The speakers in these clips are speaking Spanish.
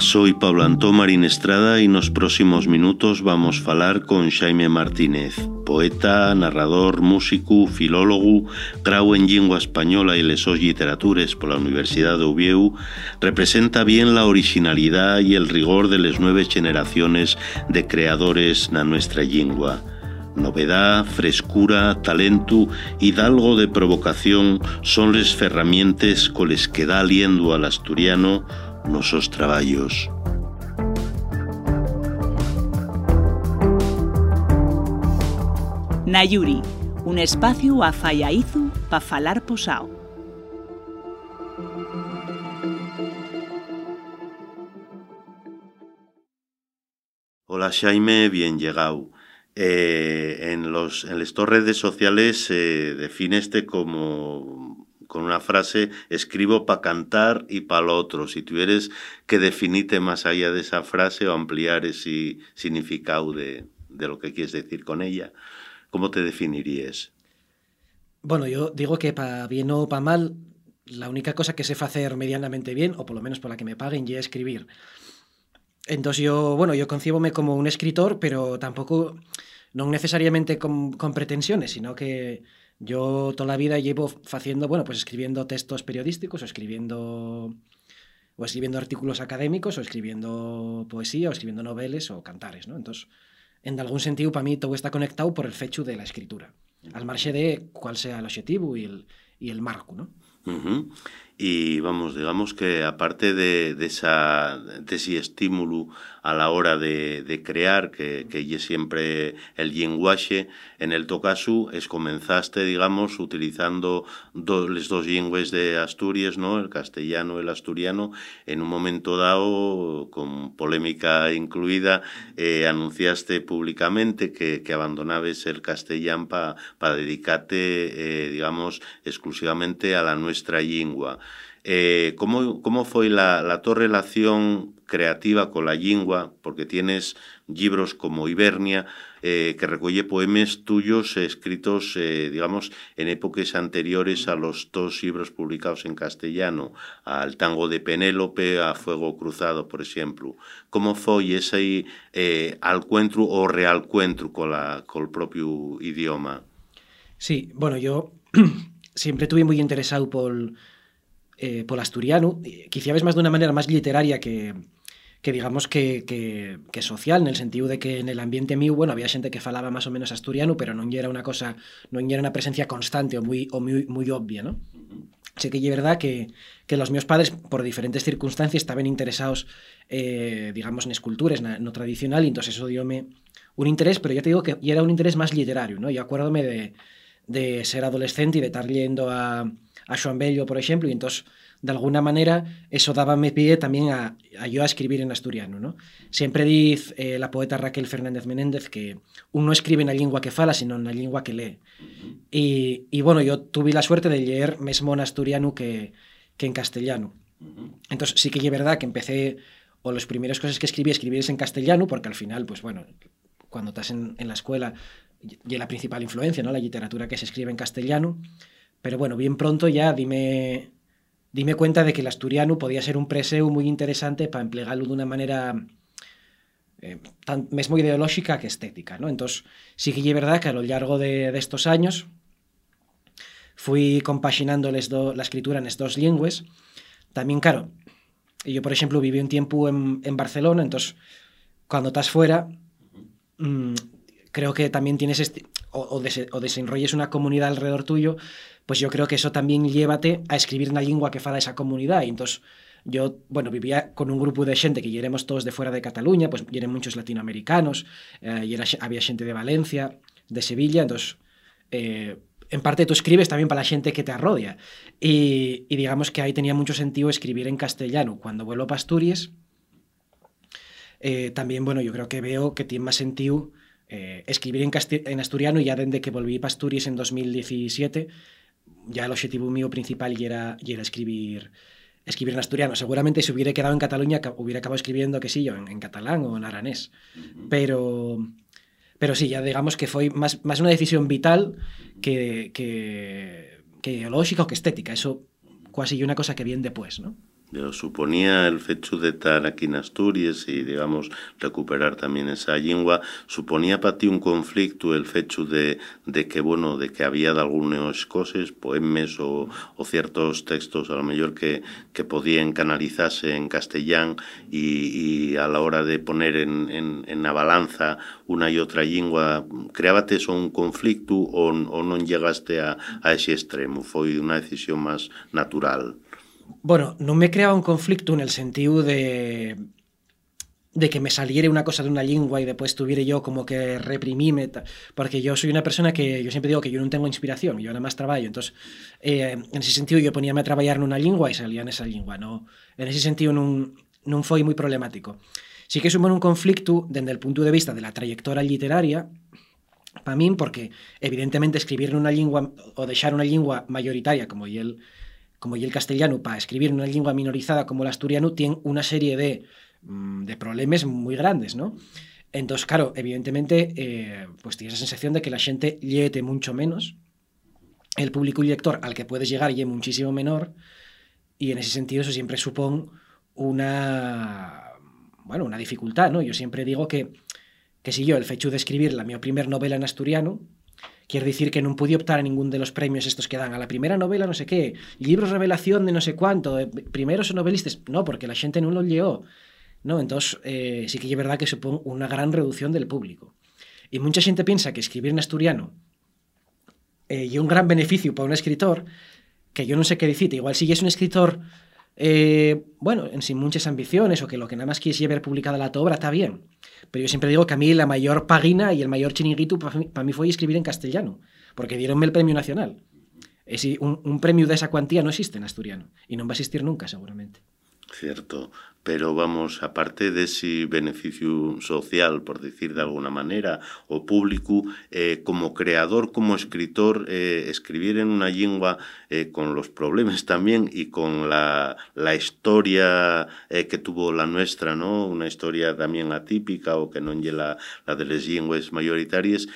Soy Pablo Antón Marín Estrada y nos próximos minutos vamos falar con Xaime Martínez, poeta, narrador, músico, filólogo, grau en lengua española y lesos literatures por la Universidad de Ubieu, representa bien la originalidad y el rigor de las nueve generaciones de creadores na nuestra lengua. Novedad, frescura, talento y dalgo de provocación son les ferramientes coles que da aliendo al asturiano nosos traballos. Nayuri, un espacio a Fallaizu para falar posao. Hola Xaime, bien llegado. Eh, en, los, en las redes sociales eh, defineste como con una frase, escribo para cantar y para lo otro. Si tuvieras que definirte más allá de esa frase o ampliar ese significado de, de lo que quieres decir con ella, ¿cómo te definirías? Bueno, yo digo que para bien o para mal, la única cosa que sé hacer medianamente bien, o por lo menos por la que me paguen, ya escribir. Entonces yo, bueno, yo concibome como un escritor, pero tampoco, no necesariamente con, con pretensiones, sino que yo toda la vida llevo haciendo, bueno, pues escribiendo textos periodísticos o escribiendo o escribiendo artículos académicos o escribiendo poesía o escribiendo noveles o cantares, ¿no? Entonces, en algún sentido, para mí todo está conectado por el fecho de la escritura, al margen de cuál sea el objetivo y el, y el marco, ¿no? Y vamos, digamos que aparte de, de, esa, de ese estímulo a la hora de, de crear, que, que siempre el lenguaje, en el tocasu es comenzaste, digamos, utilizando do, los dos lenguas de Asturias, ¿no? el castellano el asturiano, en un momento dado, con polémica incluida, eh, anunciaste públicamente que, que abandonabas el castellano para pa dedicarte, eh, digamos, exclusivamente a la nuestra lengua. Eh, ¿cómo, ¿Cómo fue la, la tu relación creativa con la lengua? Porque tienes libros como Hibernia, eh, que recoge poemas tuyos escritos, eh, digamos, en épocas anteriores a los dos libros publicados en castellano, al Tango de Penélope, a Fuego Cruzado, por ejemplo. ¿Cómo fue ese eh, alcuentro o realcuentro con, la, con el propio idioma? Sí, bueno, yo siempre estuve muy interesado por eh, por asturiano, quizá ves más de una manera más literaria que, que digamos que, que, que, social, en el sentido de que en el ambiente mío, bueno, había gente que falaba más o menos asturiano, pero no era una cosa, no era una presencia constante o muy, o muy, muy obvia, ¿no? Sé que es verdad que, que los míos padres, por diferentes circunstancias, estaban interesados, eh, digamos, en esculturas no, no tradicional, y entonces eso diome un interés, pero ya te digo que era un interés más literario, ¿no? Yo acuérdome de, de ser adolescente y de estar leyendo a, a Joan Bello, por ejemplo, y entonces, de alguna manera, eso daba me pie también a, a yo a escribir en asturiano. ¿no? Siempre dice eh, la poeta Raquel Fernández Menéndez que uno no escribe en la lengua que fala, sino en la lengua que lee. Y, y bueno, yo tuve la suerte de leer mesmo en asturiano que, que en castellano. Entonces, sí que es verdad que empecé, o las primeras cosas que escribí, escribí en castellano, porque al final, pues bueno, cuando estás en, en la escuela, y la principal influencia, ¿no? La literatura que se escribe en castellano. Pero bueno, bien pronto ya dime, dime cuenta de que el asturiano podía ser un preseu muy interesante para emplearlo de una manera eh, tan mesmo ideológica que estética. ¿no? Entonces, sí que es verdad que a lo largo de, estos años fui compaginando les la escritura en estas dos lenguas. También, claro, yo, por ejemplo, viví un tiempo en, Barcelona, entonces, cuando estás fuera, mmm, creo que también tienes este, o, o, o desenrolles una comunidad alrededor tuyo, pues yo creo que eso también llévate a escribir una lengua que fala esa comunidad. Y entonces yo, bueno, vivía con un grupo de gente que éramos todos de fuera de Cataluña, pues eran muchos latinoamericanos, eh, y era, había gente de Valencia, de Sevilla, entonces... Eh, en parte tú escribes también para la gente que te arrodia. Y, y, digamos que ahí tenía mucho sentido escribir en castellano. Cuando vuelvo a Asturias, eh, también, bueno, yo creo que veo que tiene más sentido eh, escribir en, en, asturiano ya desde que volví a Asturias en 2017 ya el objetivo mío principal ya era, ya era escribir escribir en asturiano. Seguramente si hubiera quedado en Cataluña hubiera acabado escribiendo, qué sé yo, en, en catalán o en aranés. Uh -huh. Pero, pero sí, ya digamos que fue más, más una decisión vital que, que, que ideológica o que estética. Eso casi una cosa que viene después, ¿no? Suponía el hecho de estar aquí en Asturias y, digamos, recuperar también esa lengua, suponía para ti un conflicto el hecho de, de que, bueno, de que había de algunas cosas, poemas o, o ciertos textos a lo mejor que, que podían canalizarse en castellán y, y a la hora de poner en, en, en la balanza una y otra lengua, creábate eso un conflicto o, o no llegaste a, a ese extremo? Fue una decisión más natural? Bueno, no me creaba un conflicto en el sentido de de que me saliera una cosa de una lengua y después tuviera yo como que reprimirme, porque yo soy una persona que yo siempre digo que yo no tengo inspiración, yo nada más trabajo, entonces eh, en ese sentido yo poníame a trabajar en una lengua y salía en esa lengua, no, en ese sentido no, no fue muy problemático. Sí que supone un conflicto desde el punto de vista de la trayectoria literaria, para mí, porque evidentemente escribir en una lengua o dejar una lengua mayoritaria como y el como y el castellano para escribir en una lengua minorizada como el asturiano tiene una serie de, mm, de problemas muy grandes, ¿no? Entonces, claro, evidentemente, eh, pues tienes la sensación de que la gente léete mucho menos, el público y lector al que puedes llegar lee muchísimo menor, y en ese sentido eso siempre supone una, bueno, una dificultad, ¿no? Yo siempre digo que, que si yo el hecho de escribir la mi primera novela en asturiano, Quiere decir que no pude optar a ningún de los premios estos que dan a la primera novela no sé qué, libros revelación de no sé cuánto, eh, primeros novelistas, no, porque la gente no lo leyó. ¿no? Entonces, eh, sí que es verdad que supone una gran reducción del público. Y mucha gente piensa que escribir en asturiano eh, y un gran beneficio para un escritor, que yo no sé qué decirte, igual si es un escritor, eh, bueno, sin muchas ambiciones o que lo que nada más quieres ver publicada la tu obra, está bien. Pero yo siempre digo que a mí la mayor pagina y el mayor chiringuito para mí, fue escribir en castellano, porque dieronme el premio nacional. Es un, un premio de esa cuantía no existe en asturiano y no va a existir nunca, seguramente. Cierto pero vamos, aparte de ese beneficio social, por decir de alguna manera, o público, eh, como creador, como escritor, eh, escribir en una lengua eh, con los problemas también y con la, la historia que tuvo la nuestra, ¿no? una historia también atípica o que no la, la de las lenguas mayoritarias,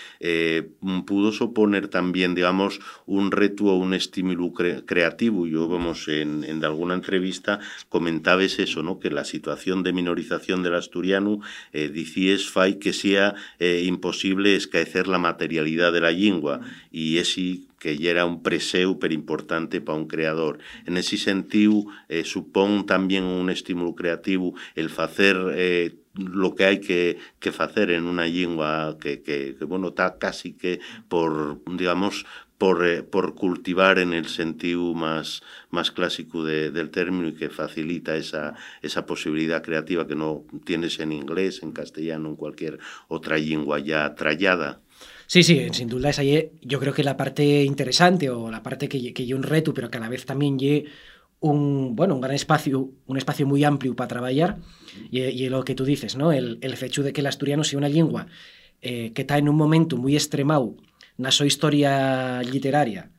pudo suponer también, digamos, un reto o un estímulo creativo. Yo, vamos, en, en alguna entrevista comentabas eso, ¿no? que la situación de minorización del asturiano eh, dicíes fai que sea eh, imposible escaecer la materialidad de la lengua y ese que ya era un preseu importante para un creador. En ese sentido, eh, supón también un estímulo creativo el facer eh, lo que hay que, que hacer en una lengua que, que, que bueno, está casi que por, digamos, por, eh, por cultivar en el sentido más, más clásico de, del término y que facilita esa, esa posibilidad creativa que no tienes en inglés, en castellano, en cualquier otra lengua ya trallada. Sí, sí, sin duda esa yo creo que la parte interesante o la parte que, que un reto, pero que a la vez también ye un, bueno, un gran espacio, un espacio muy amplio para trabajar y, y lo que tú dices, ¿no? El, el hecho de que el asturiano sea una lengua eh, que está en un momento muy extremado na historia literaria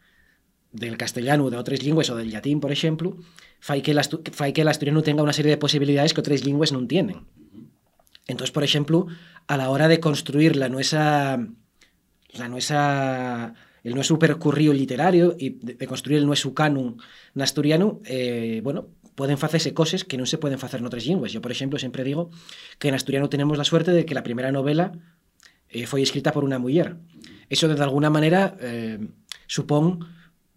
del castellano de outras lingües ou del latín, por exemplo, fai que, fai que el asturiano tenga unha serie de posibilidades que outras lingües non tienen. Entón, por exemplo, a la hora de construir la nuesa, la nuesa el nuestro percurrido literario y de, construir el nuestro canon asturiano, eh, bueno, pueden hacerse cosas que no se pueden hacer en otras lingües. Yo, por ejemplo, siempre digo que en asturiano tenemos la suerte de que la primera novela eh, escrita por unha muller. Eso, de alguna manera, eh,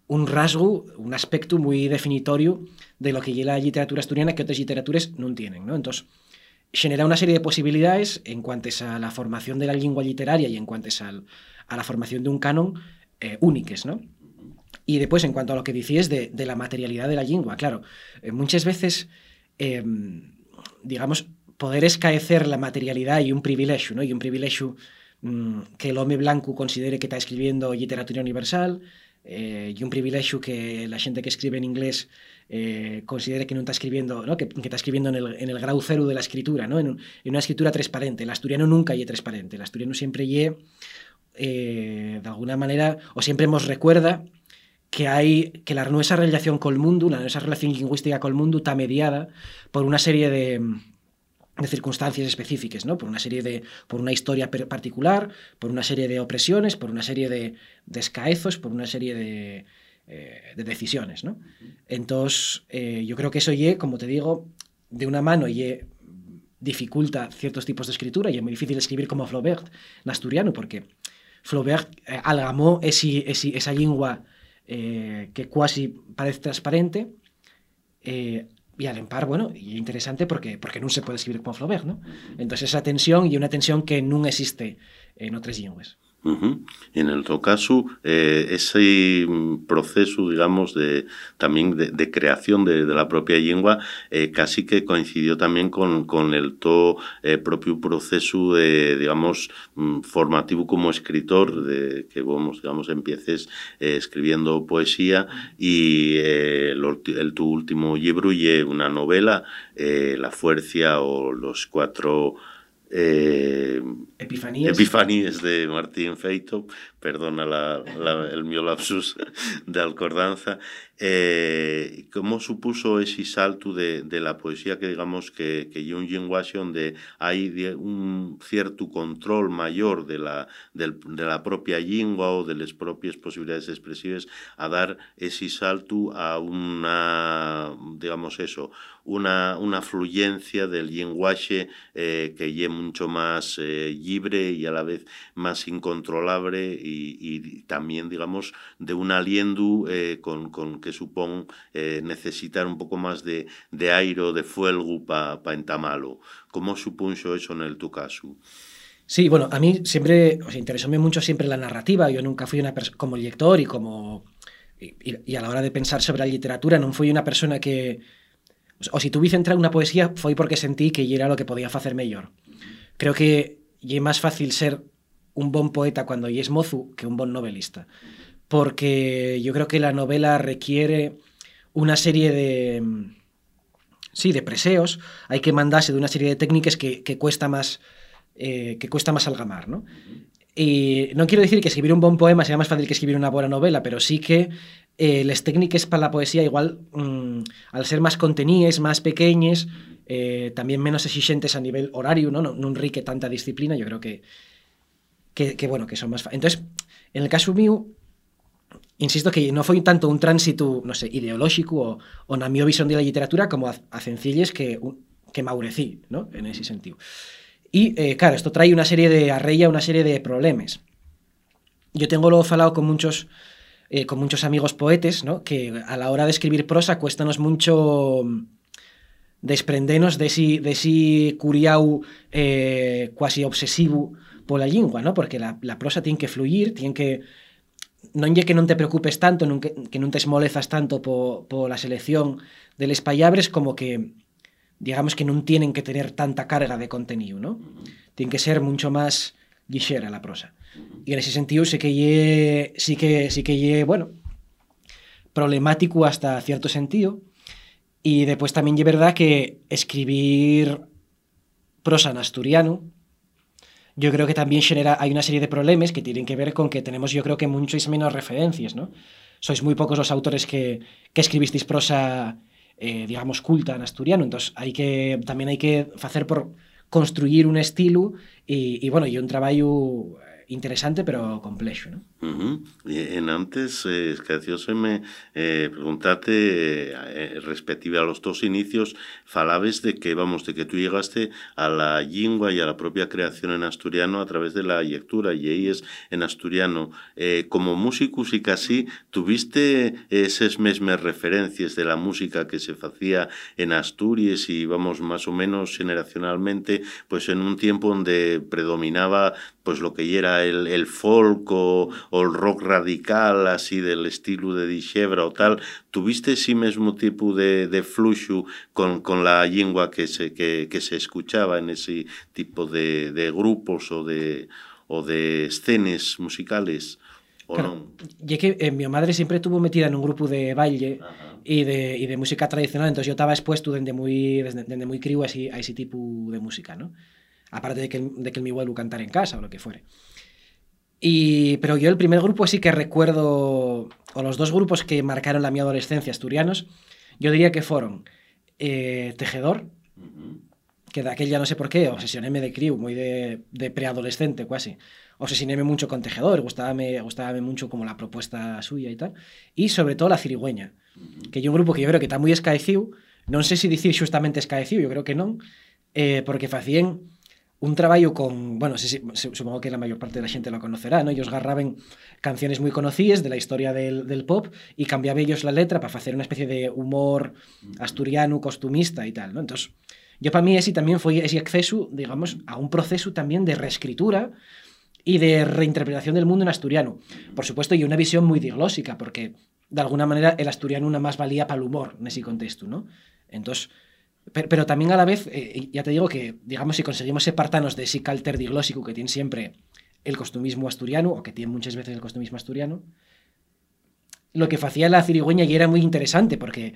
un rasgo, un aspecto moi definitorio de lo que é a literatura asturiana que outras literaturas non tienen. ¿no? Entonces, genera una serie de posibilidades en cuanto a la formación de la lengua literaria y en cuanto a, la formación de un canon eh, úniques, ¿no? Y después, en cuanto a lo que decías de, de la materialidad de la lengua, claro, eh, muchas veces, eh, digamos, poder escaecer la materialidad y un privilegio, ¿no? Y un privilegio que el home blanco considere que está escribiendo literatura universal eh, y un privilegio que la gente que escribe en inglés eh, considere que no está escribiendo, ¿no? Que, que, está escribiendo en el, en el, grado cero de la escritura, ¿no? en, un, en, una escritura transparente. El asturiano nunca es transparente, el asturiano siempre es, eh, de alguna manera, o siempre nos recuerda que hay que la nuestra relación con el mundo, la nuestra relación lingüística con el mundo está mediada por una serie de, de circunstancias específicas, ¿no? Por una serie de, por una historia particular, por una serie de opresiones, por una serie de, de escaezos, por una serie de, eh, de decisiones, ¿no? Entonces, eh, yo creo que eso ye, como te digo, de una mano ye dificulta ciertos tipos de escritura y es muy difícil escribir como Flaubert en asturiano porque Flaubert eh, algamó esi, esi, esa lengua eh, que casi parece transparente y al empar, bueno, y interesante porque, porque no se puede escribir como Flaubert, ¿no? Entonces esa tensión y una tensión que no existe en otras lenguas. Uh. En el otro caso, eh, ese proceso, digamos, de también de, creación de, de, la propia lengua, eh, casi que coincidió también con, con el todo eh, propio proceso de, digamos, mm, formativo como escritor, de que vos, digamos, empieces eh, escribiendo poesía y el, el, tu último libro y una novela, La Fuerza o los cuatro eh, Epifanías. Epifanías de Martín Feito, perdona la, la, el mío lapsus de Alcordanza. Eh, ¿Cómo supuso ese salto de, de, la poesía que digamos que, que un lenguaje donde hay un cierto control mayor de la, de, de la propia lengua o de las propias posibilidades expresivas a dar ese salto a una, digamos eso, una, una fluyencia del lenguaje eh, que es mucho más eh, libre y a la vez más incontrolable y, y también, digamos, de un aliento eh, con, con, que supone eh, necesitar un poco más de, de aire de fuego para pa entamarlo. ¿Cómo supuso eso en el tu caso? Sí, bueno, a mí siempre, o sea, interesóme mucho siempre la narrativa. Yo nunca fui una persona, como lector y como... Y, y, a la hora de pensar sobre la literatura, non fui una persona que... O si tuviese entrado una poesía foi porque sentí que era lo que podía facer mellor. Creo que é máis fácil ser un bon poeta cuando es mozu que un bon novelista. Porque yo creo que la novela requiere una serie de... Sí, de preseos. Hay que mandarse de una serie de técnicas que, que cuesta más... Eh, que cuesta más algamar, ¿no? Y no quiero decir que escribir un bon poema sea más fácil que escribir una buena novela, pero sí que eh, les técnicas para la poesía igual, mmm, al ser más contenidas, más pequeñas, eh, también menos exigentes a nivel horario, ¿no? No, no enrique tanta disciplina, yo creo que, que, que bueno, que son más... Entonces, en el caso mío, insisto que no foi tanto un tránsito, no sé, ideolóxico o, o na miña visión de la literatura como a, a que, que maurecí, ¿no? En ese sentido. Y, eh, claro, esto trae una serie de arreia, una serie de problemas. Yo tengo luego falado con muchos eh, con muchos amigos poetes, ¿no? que a la hora de escribir prosa cuéstanos mucho desprendenos de ese, de ese curiau eh, cuasi obsesivo pola lingua, ¿no? porque la, la prosa tiene que fluir, tiene que non lle que non te preocupes tanto, non que, que non te esmolezas tanto po, po la selección de les pallabres como que digamos que non tienen que tener tanta carga de contenido, ¿no? Tiene que ser mucho más lixera la prosa. Y en ese sentido sí que lle, sí que, sí que lle, bueno, problemático hasta cierto sentido. Y después también es verdad que escribir prosa en asturiano, yo creo que también genera, hay una serie de problemas que tienen que ver con que tenemos, yo creo que muchas menos referencias, ¿no? Sois muy pocos los autores que, que escribisteis prosa, eh, digamos, culta en asturiano, entonces hay que, también hay que hacer por construir un estilo y, y bueno, y un trabajo interesante pero complexo, ¿no? Uh -huh. En antes, eh, esquecióseme eh, preguntarte eh, respective a los dos inicios, falabes de que, vamos, de que tú llegaste a la lingua y a la propia creación en asturiano a través de la lectura, y ahí es en asturiano. Eh, como músico y casi, ¿tuviste esas mismas referencias de la música que se hacía en Asturias y, vamos, más o menos generacionalmente, pues en un tiempo donde predominaba pues lo que era el, el folk o, o, el rock radical, así del estilo de Dixebra o tal, ¿tuviste ese mismo tipo de, de flujo con, con, la lengua que se, que, que, se escuchaba en ese tipo de, de grupos o de, o de escenas musicales? ¿o claro, no? Y que eh, mi madre siempre estuvo metida en un grupo de baile y de, y de música tradicional, entonces yo estaba expuesto desde muy, desde, desde muy crío a ese, a ese tipo de música, ¿no? aparte de que, de que el mi abuelo cantara en casa o lo que fuere. Y, pero yo el primer grupo sí que recuerdo, o los dos grupos que marcaron la mi adolescencia asturianos, yo diría que fueron eh, Tejedor, uh -huh. que de aquel ya no sé por qué, obsesionéme de criu, muy de, de preadolescente casi, obsesionéme mucho con Tejedor, gustábame, gustábame mucho como la propuesta suya y tal, y sobre todo la Cirigüeña, que é un grupo que yo creo que está moi escaecido, non sei se dicir xustamente escaecido, yo creo que non, eh, porque facían un traballo con, bueno, sí, sí, supongo que la mayor parte de la xente lo conocerá, ¿no? Ellos garraben canciones muy conocidas de la historia del, del pop y cambiaba ellos la letra para hacer una especie de humor asturiano, costumista y tal, ¿no? Entonces, yo para mí ese también fue ese acceso, digamos, a un proceso también de reescritura y de reinterpretación del mundo en asturiano. Por supuesto, y una visión muy diglósica, porque de alguna manera el asturiano una más valía para el humor en ese contexto, ¿no? Entonces, pero, también a la vez, eh, ya te digo que, digamos, si conseguimos separarnos de ese calter diglósico que tiene siempre el costumismo asturiano, o que tiene muchas veces el costumismo asturiano, lo que hacía la cirigüeña y era muy interesante, porque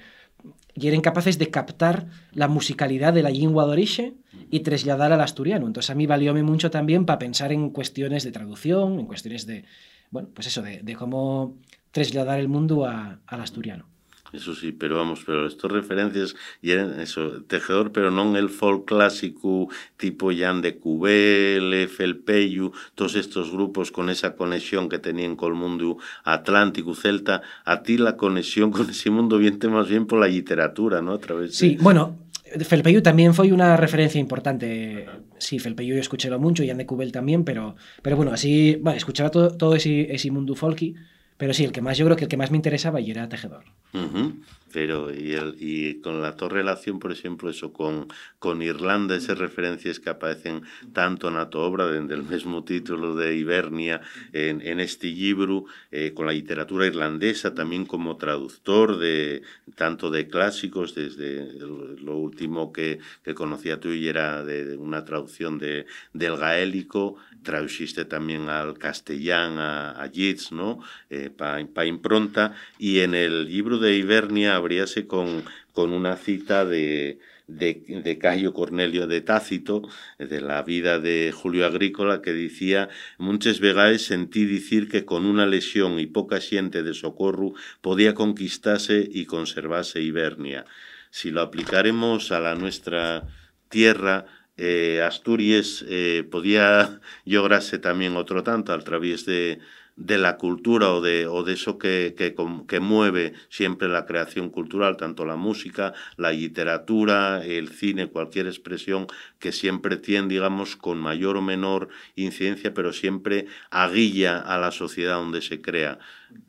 y eran capaces de captar la musicalidad de la lengua de origen y trasladar al asturiano. Entonces a mí valióme mucho también para pensar en cuestiones de traducción, en cuestiones de, bueno, pues eso, de, cómo trasladar el mundo al asturiano. Eso sí, pero vamos, pero estas referencias y eran eso, tejedor, pero non el folk clásico tipo Jan de Cubel, Felpeyu, todos estos grupos con esa conexión que tenían con el mundo atlántico, celta, a ti la conexión con ese mundo viene más bien por la literatura, ¿no? A través de... Sí, bueno, Felpeyu también fue una referencia importante. Sí, Felpeyu yo escuché mucho, Jan de Cubel también, pero, pero bueno, así, bueno, escuchaba todo, todo ese, ese mundo folky, pero sí, el que más, yo creo que el que más me interesaba y era Tejedor. Uh -huh. Pero, y, el, y con la relación, por ejemplo, eso con, con Irlanda, esas referencias que aparecen tanto en la tu obra, desde el mismo título de Hibernia, en, en este libro, eh, con la literatura irlandesa, también como traductor de tanto de clásicos, desde lo último que, que conocía tú y era de una traducción de, del gaélico, traduciste también al castellán, a, a Yeats, ¿no? Eh, para pa impronta, y en el libro de Hibernia abríase con, con una cita de, de, Cayo Cornelio de Tácito, de la vida de Julio Agrícola, que decía, muchas veces sentí decir que con una lesión y poca xente de socorro podía conquistarse y conservarse Hibernia. Si lo aplicaremos a la nuestra tierra, eh, Asturias eh, podía lograrse también otro tanto a través de, de la cultura o de, o de eso que, que, que, mueve siempre la creación cultural, tanto la música, la literatura, el cine, cualquier expresión que siempre tiene, digamos, con mayor o menor incidencia, pero siempre aguilla a la sociedad donde se crea.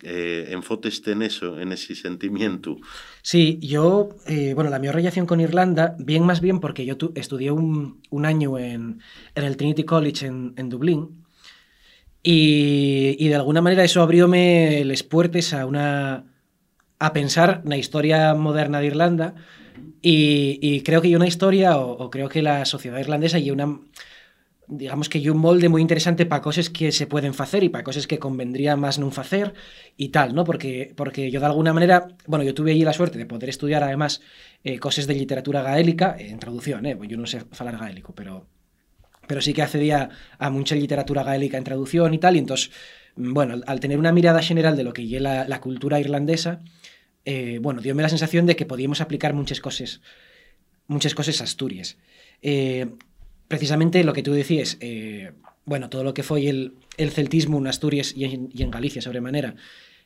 Eh, enfóteste en eso, en ese sentimiento. Sí, yo, eh, bueno, la mi relación con Irlanda, bien más bien porque yo tu, estudié un, un año en, en el Trinity College en, en Dublín, y, de alguna manera eso abrióme les puertes a una a pensar na historia moderna de Irlanda y, creo que hay una historia o, creo que la sociedad irlandesa y una digamos que hay un molde muy interesante para cosas que se pueden hacer y para cosas que convendría más no hacer y tal, ¿no? Porque, porque yo de alguna manera, bueno, yo tuve allí la suerte de poder estudiar además eh, cosas de literatura gaélica en traducción, ¿eh? Yo no sé hablar gaélico, pero pero sí que accedía a mucha literatura gaélica en traducción y tal, y entonces, bueno, al tener una mirada general de lo que es la, cultura irlandesa, eh, bueno, diome la sensación de que podíamos aplicar muchas cosas, muchas cosas Asturias. Eh, precisamente lo que tú decías, eh, bueno, todo lo que fue el, el celtismo en Asturias y en, en Galicia sobremanera,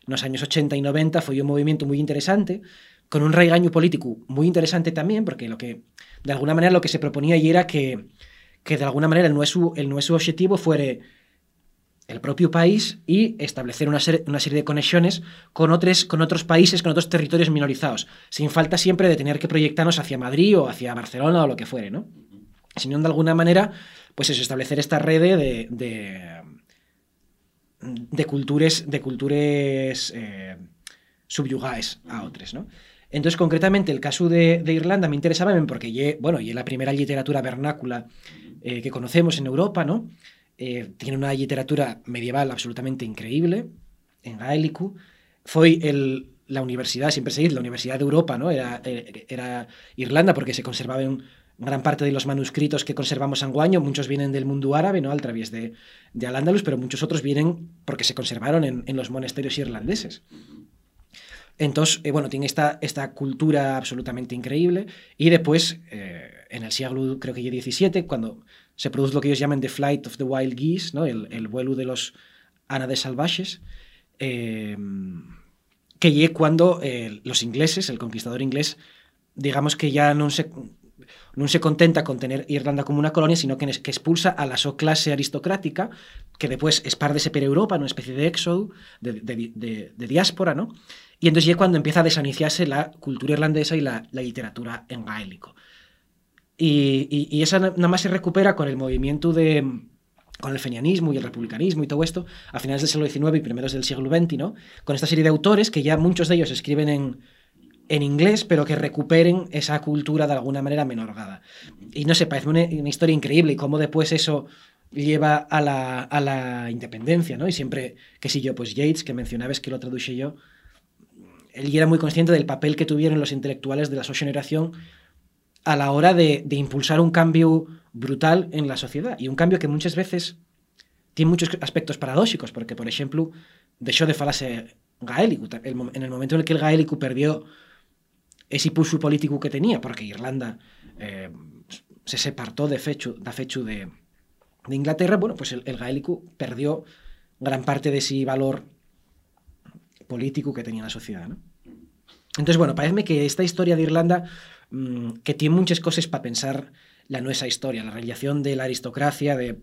nos años 80 y 90 foi un movimiento moi interesante, con un raigaño político moi interesante tamén, porque lo que, de alguna manera, lo que se proponía y era que que de alguna manera el nuestro, el nuestro objetivo fuere el propio país y establecer una serie, una serie de conexiones con otros, con otros países, con otros territorios minorizados, sin falta siempre de tener que proyectarnos hacia Madrid o hacia Barcelona o lo que fuere, ¿no? Sino de alguna manera, pues eso, establecer esta red de, de, de cultures, de eh, subyugaes a otros, ¿no? Entonces, concretamente, el caso de, de Irlanda me interesaba porque, ye, bueno, y la primera literatura vernácula eh, que conocemos en Europa, ¿no? Eh, tiene una literatura medieval absolutamente increíble, en gaélico. El, la universidad, siempre se dice, la Universidad de Europa, ¿no? Era, eh, Irlanda porque se conservaban gran parte de los manuscritos que conservamos en Guaño, muchos vienen del mundo árabe, ¿no? Al través de, Al-Ándalus, pero muchos otros vienen porque se conservaron en, los monasterios irlandeses. Entonces, bueno, tiene esta, cultura absolutamente increíble y después, en el siglo, creo que XVII, cuando se produce lo que ellos llaman The Flight of the Wild Geese, ¿no? el, el vuelo de los ánades salvajes, eh, que llegue cuando eh, los ingleses, el conquistador inglés, digamos que ya no se, non se contenta con tener Irlanda como una colonia, sino que, que expulsa a la so clase aristocrática, que después espárdese por Europa, una especie de éxodo, de diáspora, ¿no? Y entonces ya cuando empieza a desaniciarse la cultura irlandesa y la, la literatura en gaélico. Y, esa nada más se recupera con el movimiento de con el fenianismo y el republicanismo y todo esto a finales del siglo XIX y primeros del siglo XX, ¿no? Con esta serie de autores que ya muchos de ellos escriben en, en inglés, pero que recuperen esa cultura de alguna manera menorgada. Y no sé, parece una, historia increíble y cómo después eso lleva a la, a la, independencia, ¿no? Y siempre, que si yo, pues Yates, que mencionabas que lo traduje yo, él era muy consciente del papel que tuvieron los intelectuales de la su generación a la hora de, impulsar un cambio brutal en la sociedad. Y un cambio que muchas veces tiene muchos aspectos paradójicos, porque, por ejemplo, dejó de falarse gaélico. En el momento en el que el gaélico perdió ese impulso político que tenía, porque Irlanda eh, se separó de fecho, de, fecho de, Inglaterra, bueno, pues el, gaélico perdió gran parte de ese valor político que tenía la sociedad. Entonces, bueno, parece que esta historia de Irlanda, mmm, que tiene muchas cosas para pensar la nuestra historia, la relación de la aristocracia, de,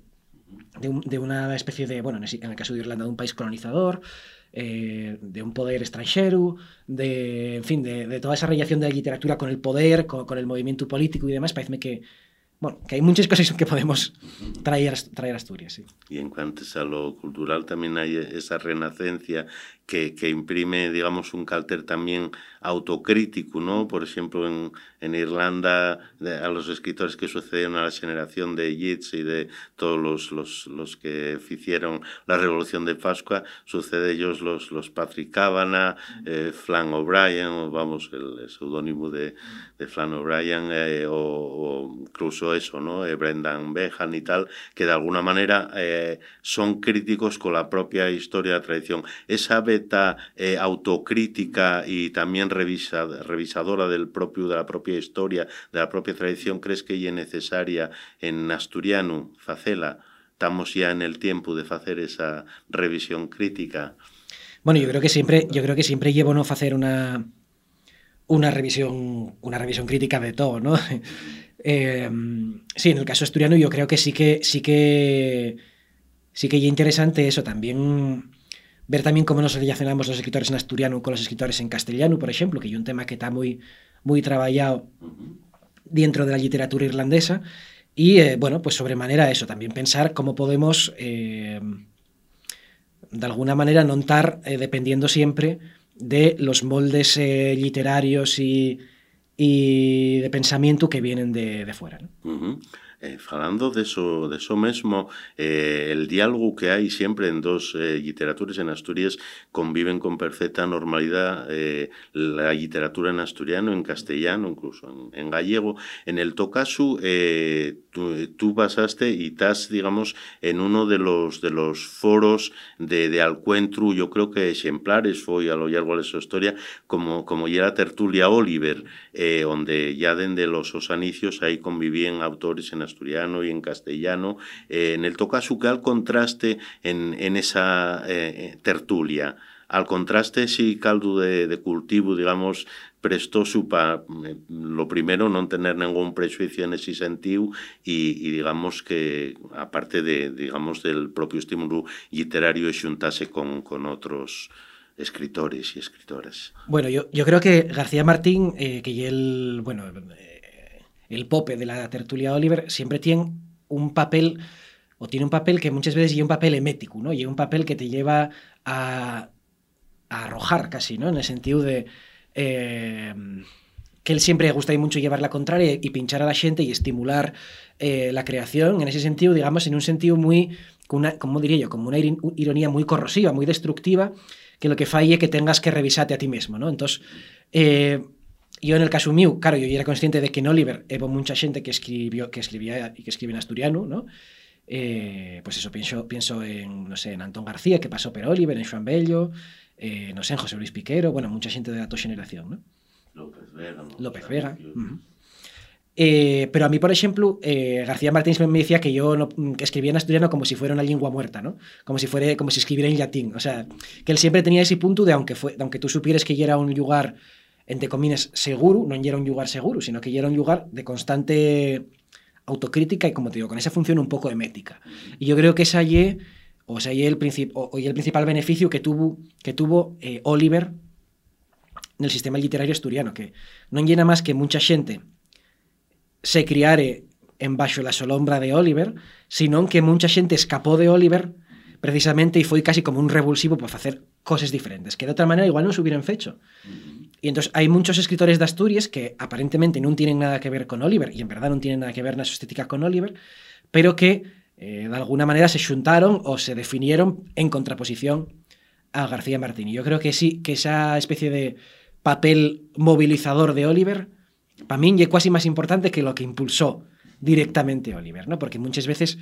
de, un, de, una especie de, bueno, en el caso de Irlanda, de un país colonizador, eh, de un poder extranjero, de, en fin, de, de, toda esa relación de la literatura con el poder, con, con, el movimiento político y demás, parece que, bueno, que hay muchas cosas que podemos traer, traer a Asturias. Sí. Y en cuanto a lo cultural, también hay esa renacencia que, que, imprime, digamos, un carácter también autocrítico, ¿no? Por ejemplo, en, en Irlanda, de, a los escritores que sucedieron a la generación de Yeats y de todos los, los, los que hicieron la Revolución de Pascua, sucede ellos los, los Patrick Kavanagh, eh, Flan O'Brien, vamos, el, el seudónimo de, de Flan O'Brien, eh, o, o, incluso eso, ¿no? Eh, Brendan Behan y tal, que de alguna manera eh, son críticos con la propia historia de la tradición. Esa beta eh, autocrítica y también revisa, revisadora del propio, de la propia historia, de la propia tradición, ¿crees que es necesaria en asturiano, facela? Estamos ya en el tiempo de hacer esa revisión crítica. Bueno, yo creo que siempre, yo creo que siempre llevo no hacer una una revisión una revisión crítica de todo, ¿no? Eh, sí, en el caso asturiano yo creo que sí que sí que sí que es interesante eso también ver también cómo nos relacionamos los escritores en asturiano con los escritores en castellano, por ejemplo, que es un tema que está muy, muy trabajado dentro de la literatura irlandesa. Y eh, bueno, pues sobremanera eso, también pensar cómo podemos, eh, de alguna manera, no estar eh, dependiendo siempre de los moldes eh, literarios y, y, de pensamiento que vienen de, de fuera. ¿no? Eh, falando de eso, de eso mismo, eh, el diálogo que hay siempre en dos eh, literaturas en Asturias conviven con perfecta normalidad eh, la literatura en asturiano, en castellano, incluso en, en gallego. En el Tocasu, eh, tú, tú, y estás, digamos, en uno de los, de los foros de, de Alcuentru, yo creo que ejemplares fue a lo largo de su historia, como, como ya la tertulia Oliver, eh, ya desde los osanicios ahí convivían autores en asturiano asturiano y en castellano. Eh, en el Tocasu, ¿qué al contraste en, en esa eh, tertulia? Al contraste, sí, caldo de, de cultivo, digamos, prestó su para, eh, lo primero, no tener ningún prejuicio en ese sentido y, y digamos que, aparte de, digamos, del propio estímulo literario, juntase con, con otros escritores y escritoras. Bueno, yo, yo creo que García Martín, eh, que él, bueno, eh, el pope de la tertulia Oliver siempre tiene un papel, o tiene un papel que muchas veces lleva un papel emético, ¿no? Y un papel que te lleva a, arrojar casi, ¿no? En el sentido de... Eh, que él siempre le gusta mucho llevar la contraria y pinchar a la gente y estimular eh, la creación, en ese sentido, digamos, en un sentido muy, una, como diría yo, como una ironía muy corrosiva, muy destructiva, que lo que falle que tengas que revisarte a ti mismo, ¿no? Entonces, eh, yo en el caso mío, claro, yo era consciente de que en Oliver hubo mucha gente que escribió que escribía y que escribe en asturiano, ¿no? Eh, pues eso, pienso, pienso en, no sé, en Antón García, que pasó por Oliver, en Joan Bello, eh, no sé, en José Luis Piquero, bueno, mucha gente de la tu generación, ¿no? López Vega. ¿no? López Vega. Uh -huh. Eh, pero a mí, por ejemplo, eh, García Martínez me decía que yo no, que escribía en asturiano como si fuera una lengua muerta, ¿no? Como si, fuera, como si escribiera en latín. O sea, que él siempre tenía ese punto de, aunque, fue, aunque tú supieras que ya era un lugar, entre comillas, seguro, no era un lugar seguro, sino que era un lugar de constante autocrítica y, como te digo, con esa función un poco emética. Y yo creo que esa y, o sea, y el, o, y el principal beneficio que tuvo, que tuvo eh, Oliver en el sistema literario asturiano, que no llena más que mucha gente se criare en baixo la solombra de Oliver, sino que mucha xente escapó de Oliver precisamente e foi casi como un revulsivo para facer cosas diferentes, que de outra maneira igual non se hubieran fecho. Y entonces hay muchos escritores de Asturias que aparentemente non tienen nada que ver con Oliver, y en verdad non tienen nada que ver na su estética con Oliver, pero que eh, de alguna manera se xuntaron o se definieron en contraposición a García Martín. Y yo creo que sí, que esa especie de papel movilizador de Oliver para mí es casi más importante que lo que impulsó directamente Oliver, ¿no? Porque muchas veces,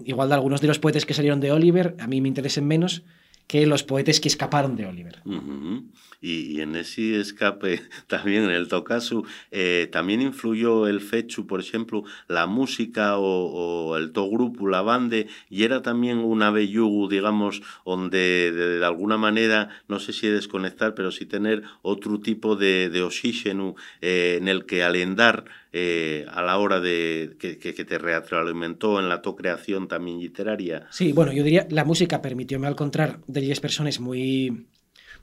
igual de algunos de los poetas que salieron de Oliver, a mí me interesan menos que los poetas que escaparon de Oliver. Uh -huh. y, y, en ese escape, también en el Tokasu, eh, también influyó el fechu, por ejemplo, la música o, o el to grupo, la bande, y era también una bellugu, digamos, donde de, de, alguna manera, no sé si desconectar, pero sí tener otro tipo de, de oxígeno eh, en el que alendar eh, a la hora de que, que, que, te retroalimentó en la tu creación también literaria. Sí, bueno, yo diría la música permitióme encontrar de 10 personas muy,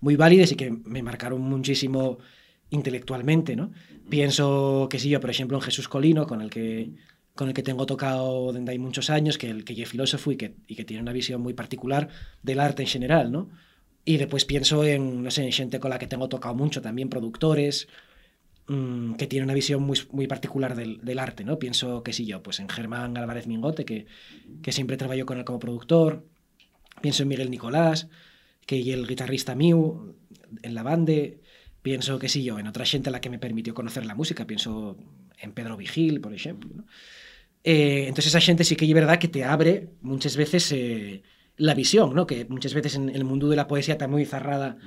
muy válidas y que me marcaron muchísimo intelectualmente, ¿no? Pienso que sí, yo, por ejemplo, en Jesús Colino, con el que con el que tengo tocado desde hay muchos años, que, el, que es filósofo y que, y que tiene una visión muy particular del arte en general, ¿no? Y después pienso en, no sé, en gente con la que tengo tocado mucho, también productores, mmm, que tiene una visión muy, muy particular del, arte, ¿no? Pienso que sí yo, pues en Germán Álvarez Mingote, que, que siempre trabajó con él como productor, pienso en Miguel Nicolás, que es el guitarrista mío en la bande, pienso que sí yo, en otra gente a la que me permitió conocer la música, pienso en Pedro Vigil, por ejemplo. Eh, entonces esa gente sí que es verdad que te abre muchas veces eh, la visión, ¿no? que muchas veces en el mundo de la poesía está muy cerrada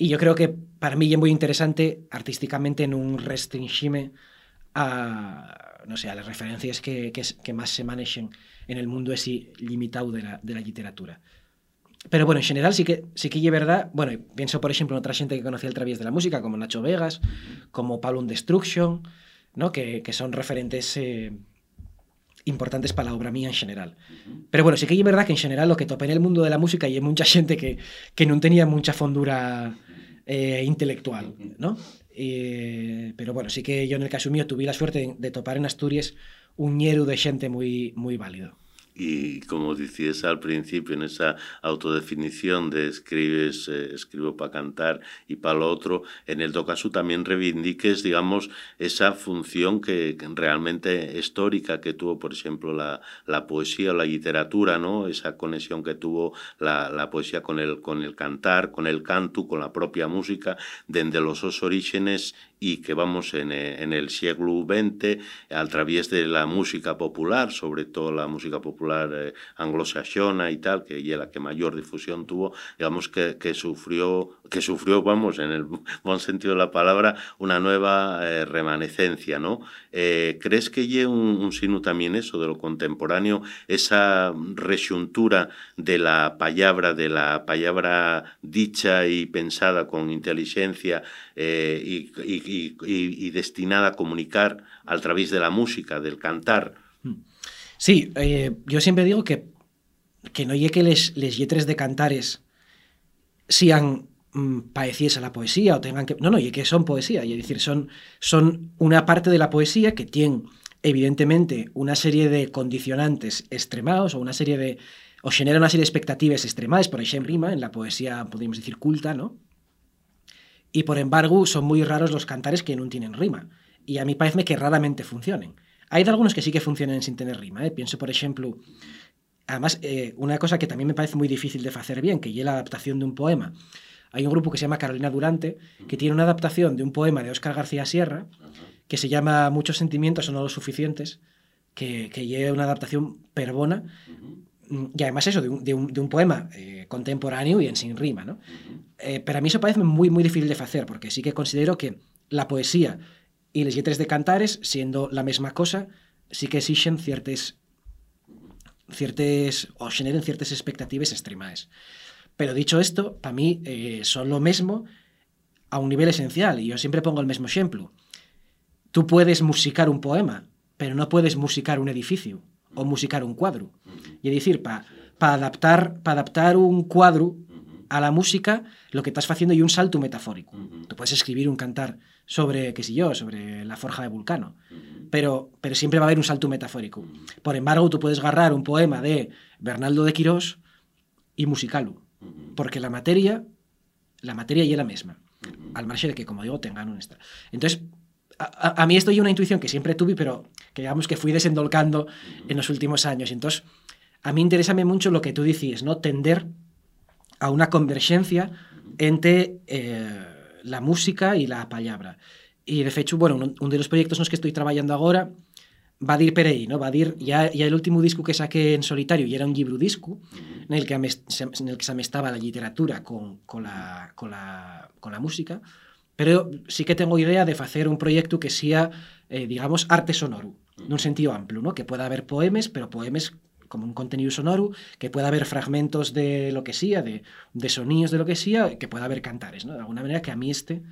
y yo creo que para mí es muy interesante artísticamente en un restringime a, no sé, a las referencias que, que, que más se manejen en el mundo así limitado de la, de la literatura. Pero bueno, en general sí que sí que es verdad. Bueno, pienso por ejemplo en otra gente que conocía el través de la música, como Nacho Vegas, como Pablo Destruction, ¿no? que, que son referentes eh, importantes para la obra mía en general. Pero bueno, sí que es verdad que en general lo que topé en el mundo de la música y hay mucha gente que, que no tenía mucha fondura eh, intelectual, ¿no? Eh, pero bueno, sí que yo en el caso mío tuve la suerte de, de topar en Asturias un ñero de gente muy, muy válido. Y como decías al principio, en esa autodefinición de escribes, eh, escribo para cantar y para lo otro, en el caso también reivindiques, digamos, esa función que, que, realmente histórica que tuvo, por ejemplo, la, la poesía o la literatura, ¿no? Esa conexión que tuvo la, la, poesía con el, con el cantar, con el canto, con la propia música, desde los dos orígenes y que vamos en, en el siglo XX a través de la música popular, sobre todo la música popular eh, anglosajona y tal, que es la que mayor difusión tuvo, digamos que, sufrió, que sufrió, vamos, en el buen sentido de la palabra, una nueva eh, remanescencia, ¿no? Eh, ¿Crees que lleve un, un sino también eso de lo contemporáneo, esa resuntura de la palabra, de la palabra dicha y pensada con inteligencia eh, y, destinada a comunicar a través de la música, del cantar. Sí, eh, yo siempre digo que, que no llegue que les, les lletres de cantares sean parecidas a la poesía o tengan que... No, no, y que son poesía, y decir, son, son una parte de la poesía que tiene evidentemente una serie de condicionantes extremados o una serie de... o genera una serie de expectativas extremadas, por ejemplo, en la poesía, podríamos decir, culta, ¿no? Y por embargo, son muy raros los cantares que no tienen rima. Y a mí parece que raramente funcionen. Hay de algunos que sí que funcionan sin tener rima. ¿eh? Pienso, por ejemplo, además, eh, una cosa que también me parece muy difícil de hacer bien, que es la adaptación de un poema. Hay un grupo que se llama Carolina Durante, que tiene una adaptación de un poema de Óscar García Sierra, que se llama Muchos sentimientos son no los suficientes, que, que lleva una adaptación perbona, y además eso, de un, de un, de un poema eh, contemporáneo y en sin rima, ¿no? Eh, pero a mí eso parece muy, muy difícil de hacer, porque sí que considero que la poesía i les lletres de cantares, siendo la mesma cosa, sí que exixen ciertes ciertes o generen ciertas expectativas extremaes. Pero dicho esto, para mí eh, son lo mismo a un nivel esencial, y yo siempre pongo el mismo ejemplo. Tú puedes musicar un poema, pero no puedes musicar un edificio o musicar un cuadro. Y es decir, para pa adaptar, pa adaptar un cuadro a la música, lo que estás haciendo es un salto metafórico. Tú puedes escribir un cantar sobre, qué sé yo, sobre la forja de Vulcano, pero, pero siempre va a haber un salto metafórico. Por embargo, tú puedes agarrar un poema de Bernaldo de Quirós y musicarlo, porque la materia, la materia ya es la misma, al margen de que, como digo, tengan un... Esta. Entonces, a, a, mí esto es una intuición que siempre tuve, pero que digamos que fui desendolcando en los últimos años. Entonces, a mí interesa mucho lo que tú decís, ¿no? Tender a una convergencia entre eh, la música y la palabra. Y de hecho, bueno, un, de los proyectos en los que estoy trabajando ahora va a ir per ¿no? Va a ir, ya, ya el último disco que saqué en solitario y era un libro disco en el que, en el que se amestaba la literatura con, con, la, con, la, con la música, pero sí que tengo idea de hacer un proyecto que sea, eh, digamos, arte sonoro, en un sentido amplio, ¿no? Que pueda haber poemes, pero poemes como un contenido sonoro, que pueda haber fragmentos de lo que sea, de, de sonidos de lo que sea, que pueda haber cantares, ¿no? De alguna manera que a mí este,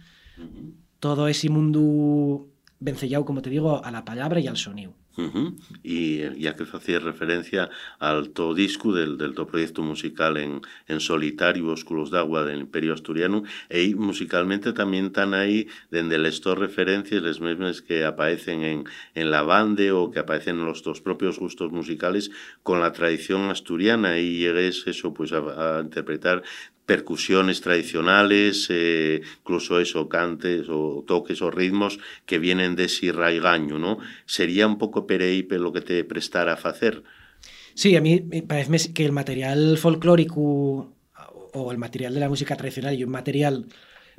todo ese mundo vencellado, como te digo, a la palabra y al sonido. Uh -huh. Y ya que hacías referencia al todo disco del, del todo proyecto musical en, en solitario, Oscuros d'Agua del Imperio Asturiano, e musicalmente también están ahí desde las dos referencias, las mismas que aparecen en, en la bande o que aparecen en los dos propios gustos musicales con la tradición asturiana y llegues eso pues a, a interpretar percusiones tradicionales, eh, incluso eso, cantes o toques o ritmos que vienen de ese raigaño, ¿no? Sería un poco pereipe lo que te prestara a hacer. Sí, a mí me parece que el material folclórico o el material de la música tradicional y un material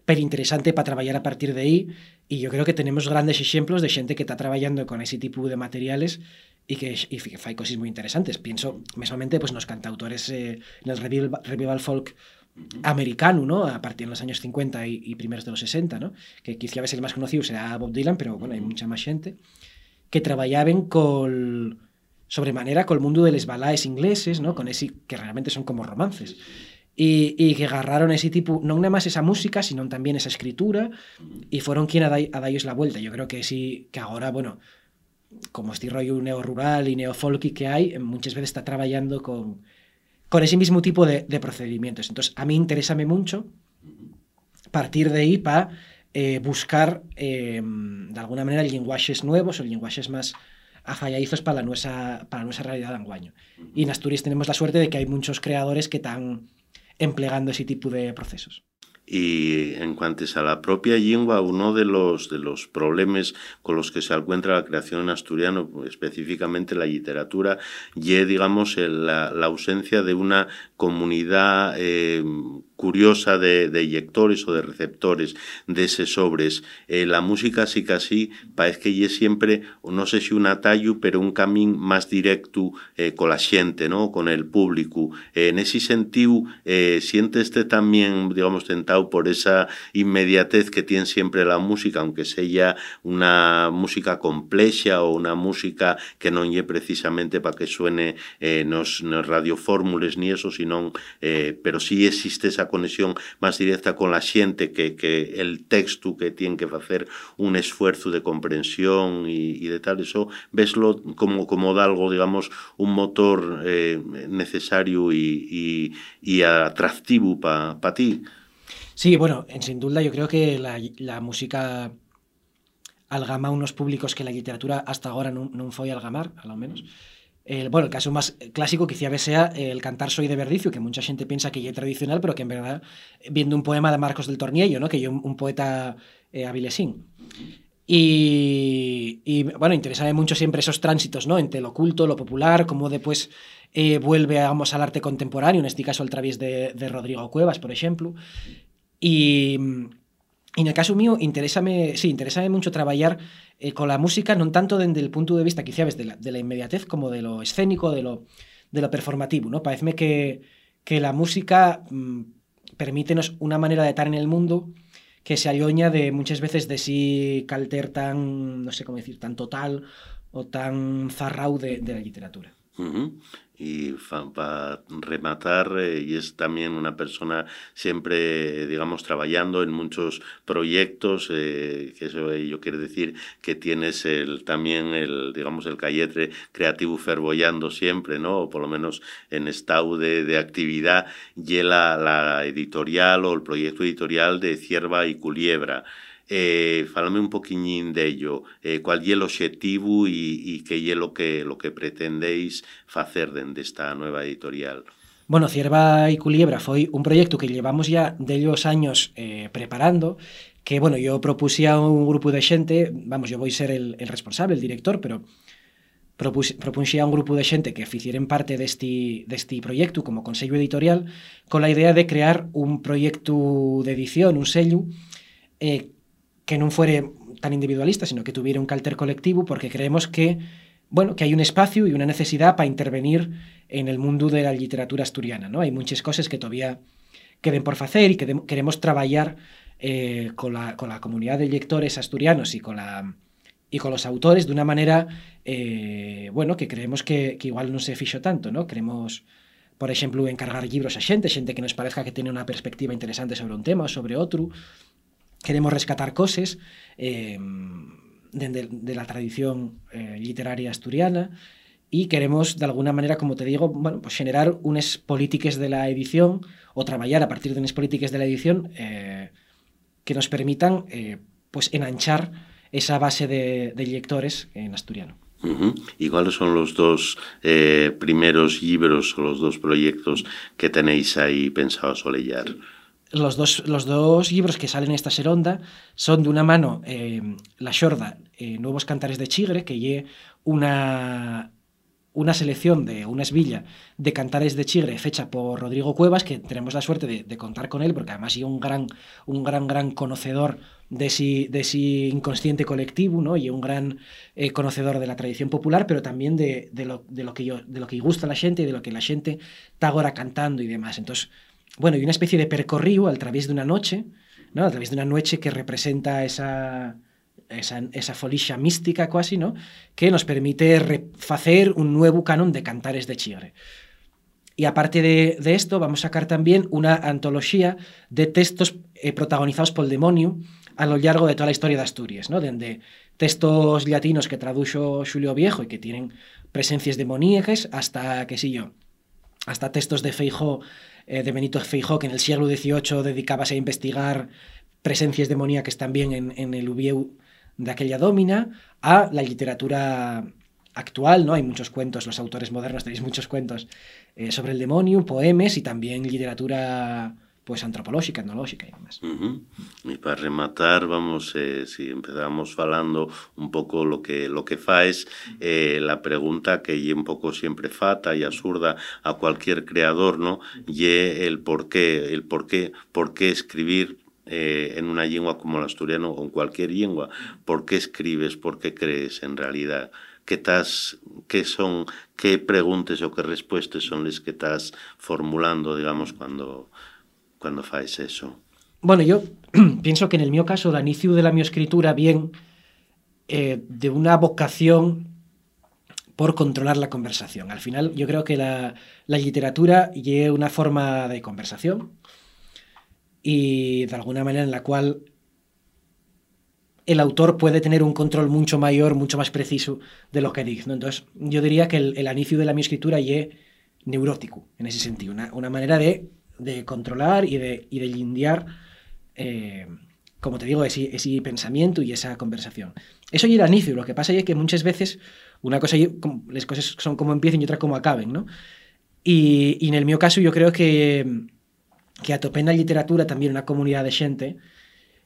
pero interesante para trabajar a partir de ahí y yo creo que tenemos grandes ejemplos de gente que está trabajando con ese tipo de materiales y que y fai cosas muy interesantes. Pienso, mesamente, pues, nos cantautores eh, en el revival, revival folk americano, ¿no? A partir de los años 50 y, y primeros de los 60, ¿no? Que quizá el más conocido será Bob Dylan, pero bueno, hay mucha más gente que trabajaban con sobremanera con el mundo de los balaes ingleses, ¿no? Con ese que realmente son como romances. Y, y, que agarraron ese tipo, no nada más esa música, sino también esa escritura, y fueron quien a, a la vuelta. Yo creo que sí, que ahora, bueno, como este rollo neo-rural y neo-folky que hay, muchas veces está trabajando con, con ese mismo tipo de, procedimientos. Entonces, a mí interesa mucho partir de ahí para eh, buscar, eh, de alguna manera, lenguajes nuevos o lenguajes más afalladizos para, nuestra, para nuestra realidad de anguaño. Y en Asturias tenemos la suerte de que hay muchos creadores que están empleando ese tipo de procesos. Y en cuanto a la propia lengua, uno de los, de los problemas con los que se encuentra la creación en asturiano, específicamente la literatura, y digamos, la, la ausencia de una comunidad eh, curiosa de, de, lectores o de receptores de ese sobres. Eh, la música sí que así parece que es siempre, no sé si un atallo, pero un camino más directo eh, con la gente, ¿no? con el público. Eh, en ese sentido, eh, sientes también, digamos, tentado por esa inmediatez que tiene siempre la música, aunque sea una música compleja o una música que no lleve precisamente para que suene eh, nos, nos radiofórmulas ni eso, sino, eh, pero sí existe esa conexión más directa con la xente que, que el texto que tiene que hacer un esfuerzo de comprensión y, y de tal, eso veslo como, como de algo, digamos, un motor eh, necesario y, y, y atractivo para pa ti. Sí, bueno, en sin duda yo creo que la, la música algama unos públicos que la literatura hasta ahora non, non foi algamar, a lo menos. El, bueno, el caso más clásico quizá sea el cantar Soy de Verdicio, que mucha gente piensa que ya es tradicional, pero que en verdad, viendo un poema de Marcos del Torniello, ¿no? que es un, poeta eh, avilesín. Y, y, bueno, interesaba mucho siempre esos tránsitos, ¿no? Entre lo oculto, lo popular, cómo después eh, vuelve, vamos, al arte contemporáneo, en este caso al través de, de Rodrigo Cuevas, por ejemplo. Y, y en el caso mío, interésame, sí, interésame mucho traballar eh, con la música, non tanto dende el punto de vista, quizá, ves, de la, de la inmediatez como de lo escénico, de lo, de lo performativo, ¿no? Pareceme que, que la música mmm, permítenos una manera de estar en el mundo que se alloña de muchas veces de sí calter tan, no sé cómo decir, tan total o tan zarrau de, de la literatura. Uh -huh. Y para rematar, eh, y es también una persona siempre, digamos, trabajando en muchos proyectos, eh, eso ello quiere decir que tienes el, también el, digamos, el calletre creativo fervollando siempre, ¿no? O por lo menos en estado de, de actividad, y la, la editorial o el proyecto editorial de Cierva y Culiebra. eh, falame un poquiñín dello, eh, cual é o objetivo e, e que é lo que, lo que pretendéis facer dende esta nueva editorial? Bueno, Cierva y Culiebra foi un proyecto que llevamos ya dellos años eh, preparando, que, bueno, yo propuse a un grupo de xente, vamos, yo voy a ser el, el responsable, el director, pero propuse a un grupo de xente que ficieren parte deste, deste proxecto como Consello Editorial con a idea de crear un proxecto de edición, un sello, eh, que non fuere tan individualista, sino que tuviera un calter colectivo, porque creemos que, bueno, que hay un espacio y una necesidad para intervenir en el mundo de la literatura asturiana. ¿no? Hay muchas cosas que todavía queden por hacer y que queremos trabajar eh, con, la, con la comunidad de lectores asturianos y con, la, y con los autores de una manera, eh, bueno, que creemos que, que igual no se fixo tanto, ¿no? Queremos, por ejemplo, encargar libros a xente, xente que nos parezca que tiene una perspectiva interesante sobre un tema o sobre otro, queremos rescatar cosas eh, de, de, de, la tradición eh, literaria asturiana y queremos, de alguna manera, como te digo, bueno, pues generar unas políticas de la edición o trabajar a partir de unas políticas de la edición eh, que nos permitan eh, pues enanchar esa base de, de lectores en asturiano. Uh -huh. ¿Y cuáles son los dos eh, primeros libros o los dos proyectos que tenéis ahí pensados o leer? Los dos, los dos libros que salen en esta seronda son de una mano eh, La Xorda, eh, Nuevos Cantares de Chigre, que lle una, una selección de una esvilla de cantares de Chigre fecha por Rodrigo Cuevas, que tenemos la suerte de, contar con él, porque además es un gran, un gran, gran conocedor de ese de si inconsciente colectivo, ¿no? y un gran eh, conocedor de la tradición popular, pero también de, de, lo, de, lo que yo, de lo que gusta a la gente y de lo que la gente está ahora cantando y demás. Entonces, bueno, y una especie de percorrido a través de una noche, ¿no? a través de una noche que representa esa, esa, esa mística casi, ¿no? que nos permite hacer un nuevo canon de cantares de Chigre. Y aparte de, de, esto, vamos a sacar también una antología de textos eh, protagonizados por el demonio a lo largo de toda la historia de Asturias, ¿no? Desde textos latinos que tradujo Julio Viejo y que tienen presencias demoníacas hasta, qué sé yo, hasta textos de Feijó eh, de Benito Feijó, que en el siglo XVIII dedicábase a investigar presencias demoníacas también en, en el Ubieu de aquella domina, a la literatura actual, ¿no? Hay muchos cuentos, los autores modernos tenéis muchos cuentos eh, sobre el demonio, poemas y también literatura pues antropológica, etnológica y demás. Uh -huh. Para rematar, vamos, eh, si empezamos falando un poco lo que lo que faes, eh, la pregunta que y un poco siempre fata y absurda a cualquier creador, ¿no? Y el por qué, el por qué, por qué escribir eh, en una lengua como el asturiano o en cualquier lengua, por qué escribes, por qué crees en realidad. ¿Qué, estás, qué son, qué preguntas o qué respuestas son las que estás formulando, digamos, cuando, cuando faes eso? Bueno, yo pienso que en el mío caso, el inicio de la mi escritura bien eh, de una vocación por controlar la conversación. Al final, yo creo que la, literatura es una forma de conversación y de alguna manera en la cual el autor puede tener un control mucho mayor, mucho más preciso de lo que dice. Entonces, yo diría que el, el inicio de la mi escritura es neurótico, en ese sentido, una manera de de controlar y de, y de lindiar, eh, como te digo, ese, ese, pensamiento y esa conversación. Eso ya era inicio, lo que pasa es que muchas veces una cosa, las cosas son como empiecen y otra como acaben, ¿no? Y, en el mío caso yo creo que, que atopé en la literatura también una comunidad de gente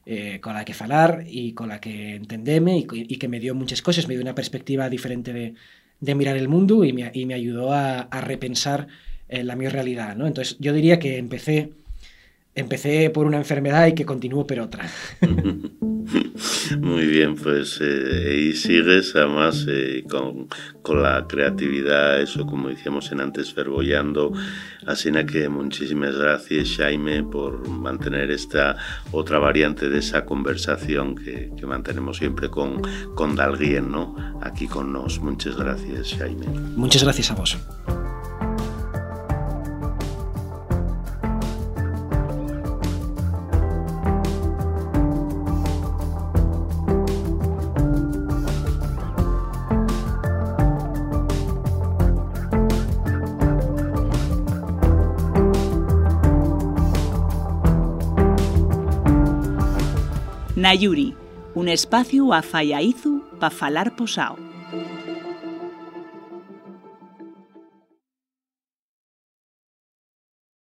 eh, con la que falar y con la que entendeme y, y, que me dio muchas cosas, me dio una perspectiva diferente de, de mirar el mundo y me, y me ayudó a, a repensar eh, la mi realidad, ¿no? Entonces yo diría que empecé, empecé por una enfermedad y que continúo por otra. Muy bien, pues eh, y sigues además eh, con, con, la creatividad, eso como decíamos en antes, verbollando. Así que muchísimas gracias, Jaime, por mantener esta otra variante de esa conversación que, que mantenemos siempre con, con Dalguien, ¿no? Aquí con nos. Muchas gracias, Jaime. Muchas gracias a vos. Nayuri, un espacio a Fallaizu para falar posao.